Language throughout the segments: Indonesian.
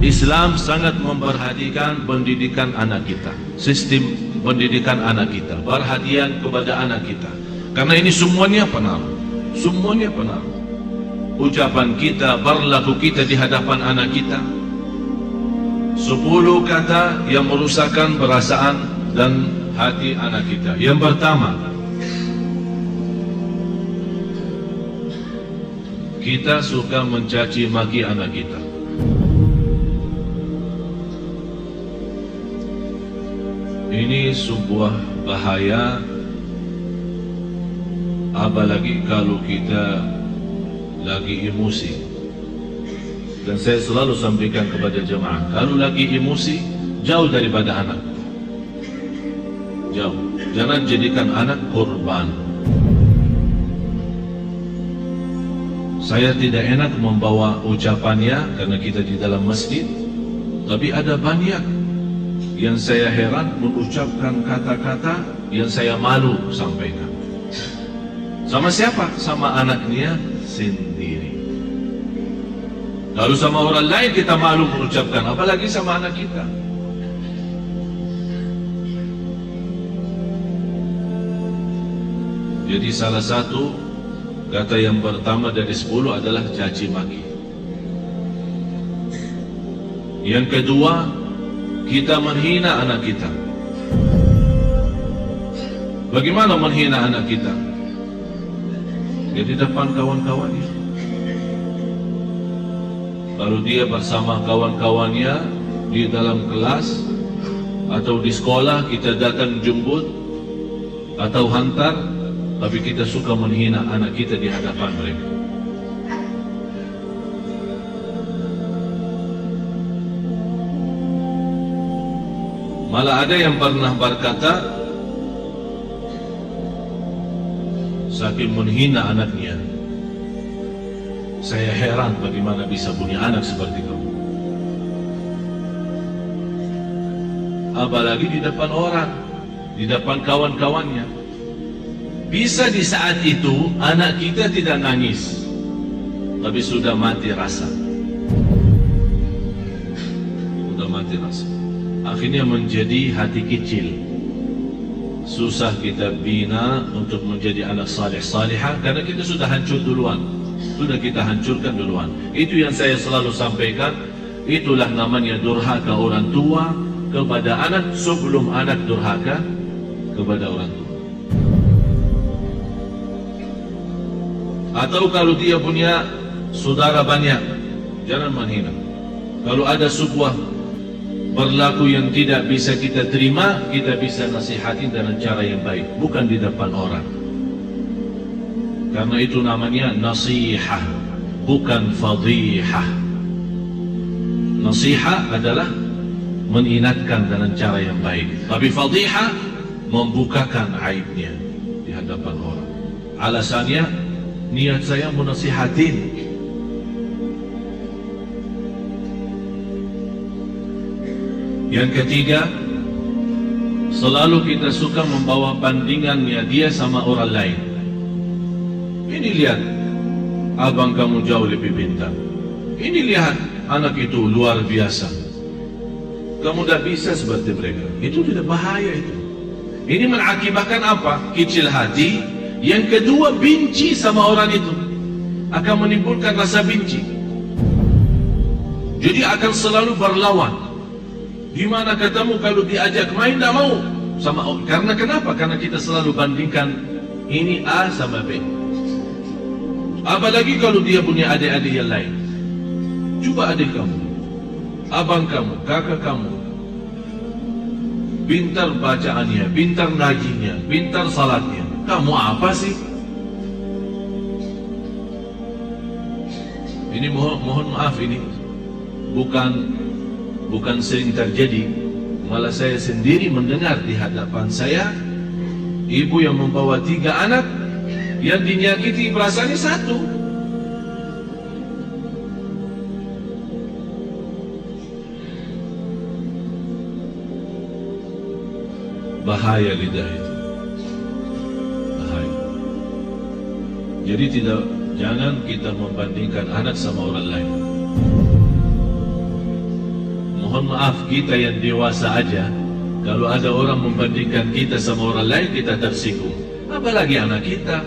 Islam sangat memperhatikan pendidikan anak kita, sistem pendidikan anak kita, perhatian kepada anak kita. Karena ini semuanya pengaruh, semuanya pengaruh. Ucapan kita, berlaku kita di hadapan anak kita. Sepuluh kata yang merusakkan perasaan dan hati anak kita. Yang pertama, kita suka mencaci maki anak kita. Ini sebuah bahaya apalagi kalau kita lagi emosi. Dan saya selalu sampaikan kepada jemaah, kalau lagi emosi, jauh daripada anak. Jauh. Jangan jadikan anak korban. Saya tidak enak membawa ucapannya karena kita di dalam masjid, tapi ada banyak yang saya heran mengucapkan kata-kata yang saya malu sampaikan. Sama siapa? Sama anaknya sendiri. Lalu sama orang lain kita malu mengucapkan, apalagi sama anak kita. Jadi salah satu kata yang pertama dari sepuluh adalah caci maki. Yang kedua kita menghina anak kita. Bagaimana menghina anak kita? Ya di depan kawan-kawannya. Lalu dia bersama kawan-kawannya di dalam kelas atau di sekolah kita datang jemput atau hantar, tapi kita suka menghina anak kita di hadapan mereka. Malah ada yang pernah berkata Saking menghina anaknya. Saya heran bagaimana bisa punya anak seperti kamu. Apalagi di depan orang Di depan kawan-kawannya. Bisa di saat itu anak kita tidak nangis Tapi sudah mati rasa. Sudah mati rasa akhirnya menjadi hati kecil. Susah kita bina untuk menjadi anak saleh. Salihah karena kita sudah hancur duluan. Sudah kita hancurkan duluan. Itu yang saya selalu sampaikan. Itulah namanya durhaka orang tua kepada anak sebelum anak durhaka kepada orang tua. Atau kalau dia punya saudara banyak jangan menghina. Kalau ada sebuah berlaku yang tidak bisa kita terima, kita bisa nasihati dengan cara yang baik, bukan di depan orang. Karena itu namanya nasihah, bukan fadihah. Nasihah adalah mengingatkan dengan cara yang baik. Tapi fadihah membukakan aibnya di hadapan orang. Alasannya niat saya menasihatin Yang ketiga, selalu kita suka membawa bandingannya dia sama orang lain. Ini lihat, abang kamu jauh lebih pintar. Ini lihat, anak itu luar biasa. Kamu tidak bisa seperti mereka. Itu tidak bahaya itu. Ini mengakibatkan apa? Kecil hati. Yang kedua, benci sama orang itu. Akan menimbulkan rasa benci. Jadi akan selalu berlawan. Di mana ketemu kalau diajak main tidak mau sama. Karena kenapa? Karena kita selalu bandingkan ini A sama B. Apalagi kalau dia punya adik-adik yang lain. Coba adik kamu, abang kamu, kakak kamu, pintar bacaannya, pintar ngajinya, pintar salatnya. Kamu apa sih? Ini mohon, mohon maaf ini bukan bukan sering terjadi malah saya sendiri mendengar di hadapan saya ibu yang membawa tiga anak yang dinyakiti perasaannya satu. Bahaya lidah itu. Bahaya. Jadi tidak jangan kita membandingkan anak sama orang lain mohon maaf kita yang dewasa aja. Kalau ada orang membandingkan kita sama orang lain kita tersinggung. Apalagi anak kita.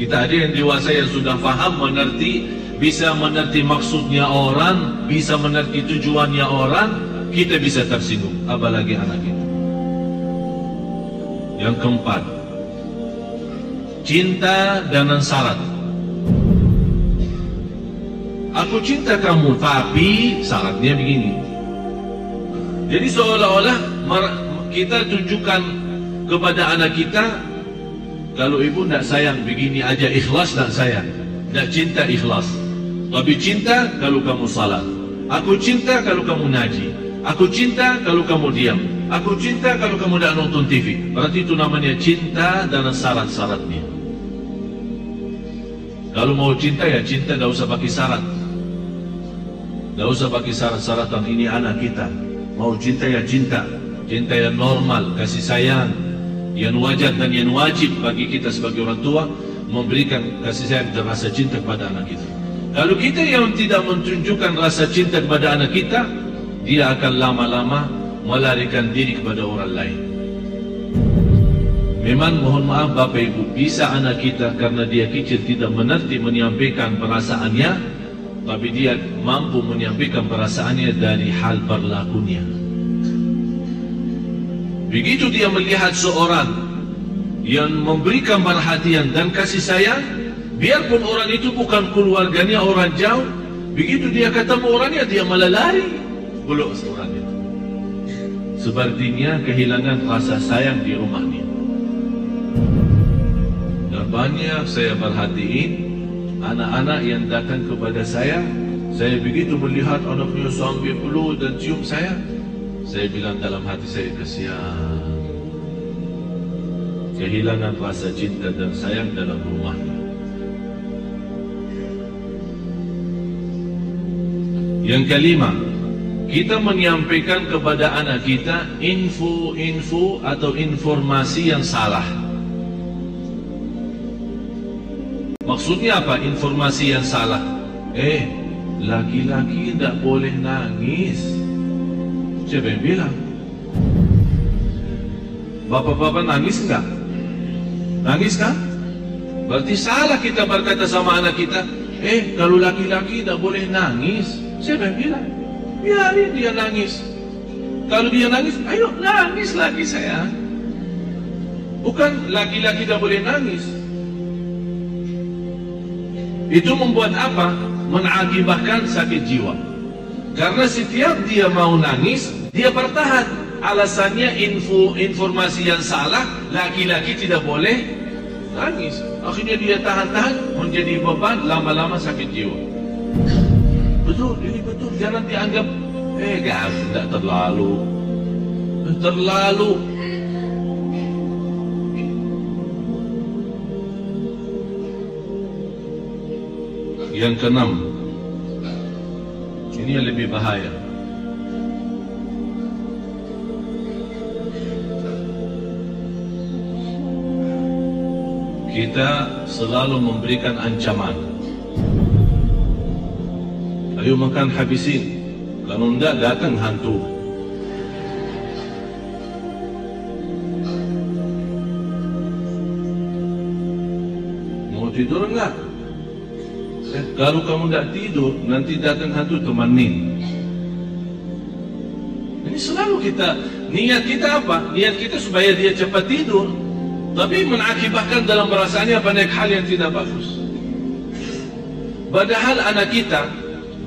Kita ada yang dewasa yang sudah faham mengerti bisa mengerti maksudnya orang bisa mengerti tujuannya orang kita bisa tersinggung apalagi anak kita. Yang keempat cinta dan syarat aku cinta kamu tapi syaratnya begini. Jadi seolah-olah kita tunjukkan kepada anak kita kalau ibu tidak sayang begini aja ikhlas dan sayang. Tidak cinta ikhlas. Tapi cinta kalau kamu salat aku cinta kalau kamu ngaji. Aku cinta kalau kamu diam. Aku cinta kalau kamu tidak nonton TV berarti itu namanya cinta dan syarat-syaratnya. Kalau mau cinta ya cinta tidak usah pakai syarat tidak usah pakai syarat-syaratan ini anak kita. Mau cinta ya cinta. Cinta yang normal, kasih sayang. Yang wajar dan yang wajib bagi kita sebagai orang tua Memberikan kasih sayang dan rasa cinta kepada anak kita. Kalau kita yang tidak menunjukkan rasa cinta kepada anak kita Dia akan lama-lama melarikan diri kepada orang lain. Memang mohon maaf Bapak Ibu Bisa anak kita karena dia kecil tidak mengerti menyampaikan perasaannya tapi dia mampu menyampaikan perasaannya dari hal berlakunya. Begitu dia melihat seorang yang memberikan perhatian dan kasih sayang, biarpun orang itu bukan keluarganya orang jauh, begitu dia ketemu orangnya dia malah lari, belum seorang itu. Sepertinya kehilangan rasa sayang di rumahnya. Dan banyak saya perhatiin anak-anak yang datang kepada saya saya begitu melihat anaknya sambil peluk dan cium saya saya bilang dalam hati saya kesian kehilangan rasa cinta dan sayang dalam rumahnya yang kelima kita menyampaikan kepada anak kita info-info atau informasi yang salah Maksudnya apa? Informasi yang salah. Eh, laki-laki tidak boleh nangis. Siapa yang bilang? Bapak-bapak nangis enggak? Nangis kan? Berarti salah kita berkata sama anak kita, eh kalau laki-laki tidak boleh nangis. Siapa yang bilang? Biarin dia nangis. Kalau dia nangis, ayo nangis lagi saya. Bukan laki-laki tidak boleh nangis. Itu membuat apa? Mengakibatkan sakit jiwa. Karena setiap dia mau nangis, dia bertahan. Alasannya info informasi yang salah, laki-laki tidak boleh nangis. Akhirnya dia tahan-tahan, menjadi beban, lama-lama sakit jiwa. Betul, ini betul. Jangan dianggap, eh, gak, tidak terlalu. Terlalu Yang keenam. Ini yang lebih bahaya. Kita selalu memberikan ancaman. Ayo makan habisin. Kalau tidak datang hantu. Mau tidur enggak? Kalau kamu tidak tidur, nanti datang hantu temanin. Ini selalu kita, niat kita apa? Niat kita supaya dia cepat tidur. Tapi mengakibatkan dalam perasaannya banyak hal yang tidak bagus. Padahal anak kita,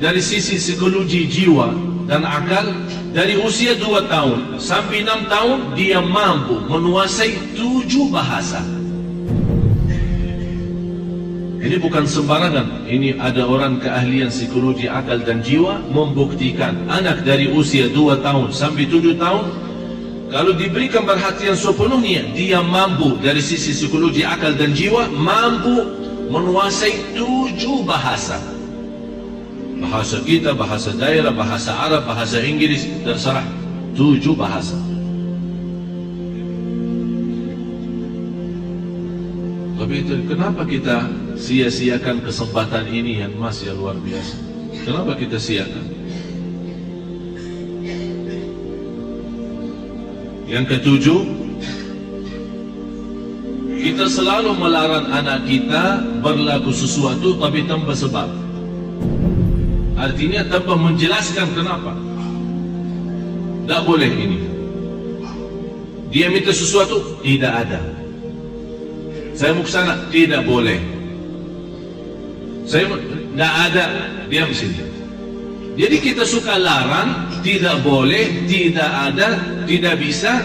dari sisi psikologi jiwa dan akal, dari usia 2 tahun sampai 6 tahun, dia mampu menguasai tujuh bahasa. Ini bukan sembarangan. Ini ada orang keahlian psikologi akal dan jiwa membuktikan anak dari usia 2 tahun sampai 7 tahun kalau diberikan perhatian sepenuhnya dia mampu dari sisi psikologi akal dan jiwa mampu menguasai tujuh bahasa. Bahasa kita, bahasa daerah, bahasa Arab, bahasa Inggris, terserah tujuh bahasa. Tapi itu kenapa kita sia-siakan kesempatan ini yang masih luar biasa? Kenapa kita siakan? Yang ketujuh, kita selalu melarang anak kita berlaku sesuatu tapi tanpa sebab. Artinya tanpa menjelaskan kenapa. Tak boleh ini. Dia minta sesuatu, tidak ada. Saya mau ke sana, tidak boleh. Saya tidak ada, diam sini. Jadi kita suka larang, tidak boleh, tidak ada, tidak bisa,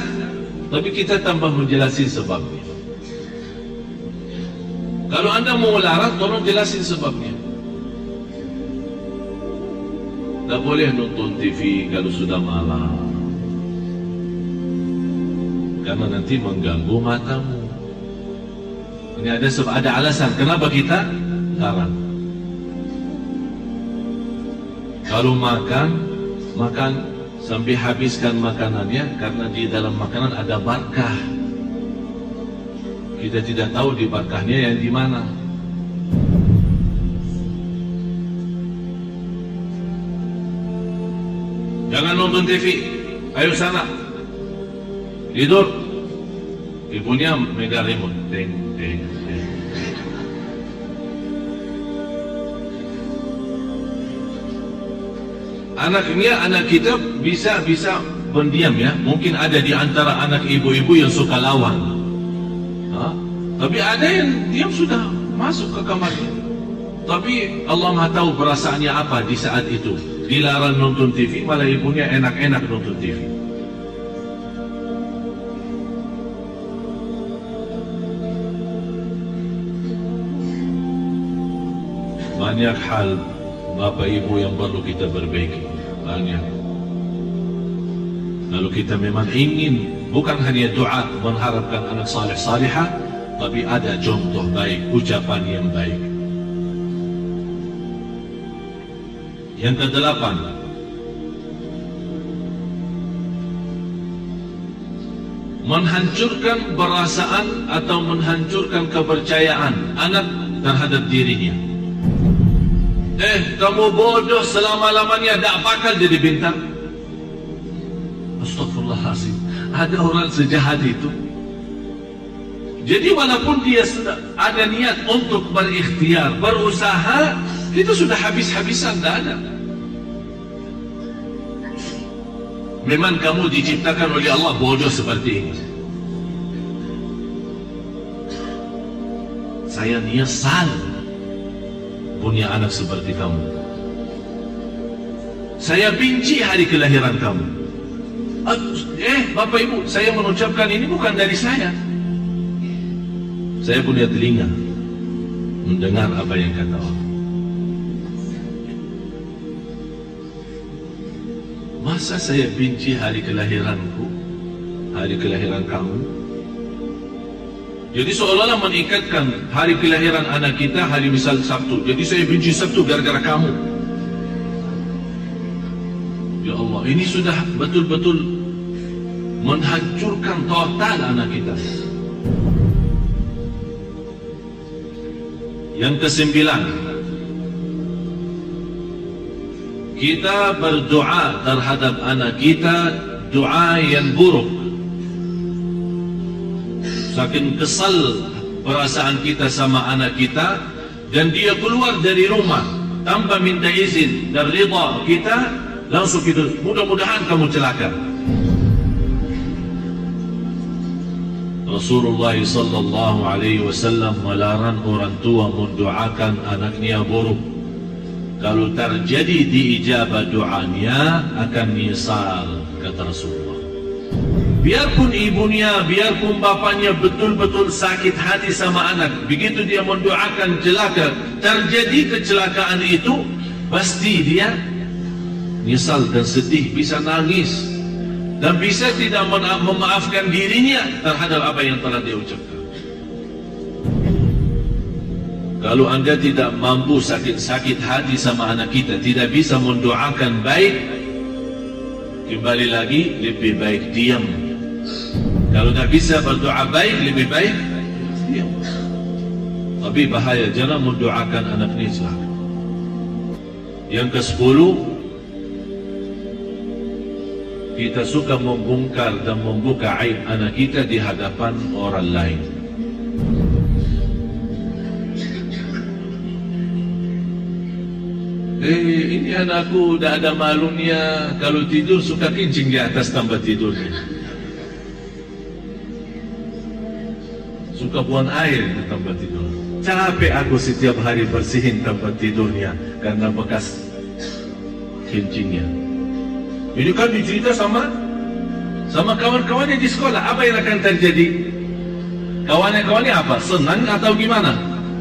tapi kita tambah menjelasin sebabnya. Kalau anda mau larang, tolong jelasin sebabnya. Tak boleh nonton TV kalau sudah malam. Karena nanti mengganggu matamu. Ini ada sebab ada alasan kenapa kita larang. Kalau makan, makan sampai habiskan makanannya karena di dalam makanan ada barkah. Kita tidak tahu di barkahnya yang di mana. Jangan nonton TV. Ayo sana. Tidur. Ibunya megang remote. Teng, teng, Anaknya, anak kita bisa bisa pendiam ya. Mungkin ada di antara anak ibu-ibu yang suka lawan. Tapi ada yang diam sudah masuk ke kamarnya. Tapi Allah Maha tahu perasaannya apa di saat itu. Dilarang nonton TV, malah ibunya enak-enak nonton TV. Banyak hal Bapak Ibu yang perlu kita perbaiki. Banyak. Lalu kita memang ingin bukan hanya doa mengharapkan anak saleh salihah, tapi ada contoh baik, ucapan yang baik. Yang kedelapan, menghancurkan perasaan atau menghancurkan kepercayaan anak terhadap dirinya. Eh, kamu bodoh selama-lamanya, tak bakal jadi bintang. Astagfirullahaladzim. Ada orang sejahat itu. Jadi walaupun dia sudah ada niat untuk berikhtiar, berusaha, itu sudah habis-habisan, tak ada. Memang kamu diciptakan oleh Allah bodoh seperti ini. Saya nyesal punya anak seperti kamu. Saya benci hari kelahiran kamu. Eh, Bapak Ibu, saya mengucapkan ini bukan dari saya. Saya punya telinga mendengar apa yang kata Allah. Masa saya benci hari kelahiranku, hari kelahiran kamu? Jadi seolah-olah meningkatkan hari kelahiran anak kita hari misal Sabtu. Jadi saya benci Sabtu gara-gara kamu. Ya Allah, ini sudah betul-betul menghancurkan total anak kita. Yang kesembilan, kita berdoa terhadap anak kita doa yang buruk. Saking kesal perasaan kita sama anak kita dan dia keluar dari rumah tanpa minta izin dan rida kita langsung kita mudah-mudahan kamu celaka. Rasulullah sallallahu alaihi wasallam melarang orang tua mendoakan anaknya buruk. Kalau terjadi diijabah doanya akan nyesal kata Rasulullah. Biarpun ibunya, biarpun bapaknya betul-betul sakit hati sama anak, begitu dia mendoakan celaka, terjadi kecelakaan itu, pasti dia nyesal dan sedih, bisa nangis dan bisa tidak memaafkan dirinya terhadap apa yang telah dia ucapkan. Kalau anda tidak mampu sakit-sakit hati sama anak kita, tidak bisa mendoakan baik, kembali lagi lebih baik diam. Kalau tak bisa berdoa baik, lebih baik diam. Tapi bahaya, jangan mendoakan anak ini celaka. Yang ke sepuluh, kita suka membongkar dan membuka aib anak kita di hadapan orang lain. Eh, ini anakku dah ada malunya kalau tidur suka kencing di atas tempat tidurnya. Suka buang air di tempat tidur. Capek aku setiap hari bersihin tempat tidurnya karena bekas kencingnya. Ini kan dicerita sama sama kawan-kawannya di sekolah. Apa yang akan terjadi? Kawannya-kawannya apa? Senang atau gimana?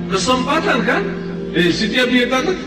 Kesempatan kan? Eh, setiap dia tanya,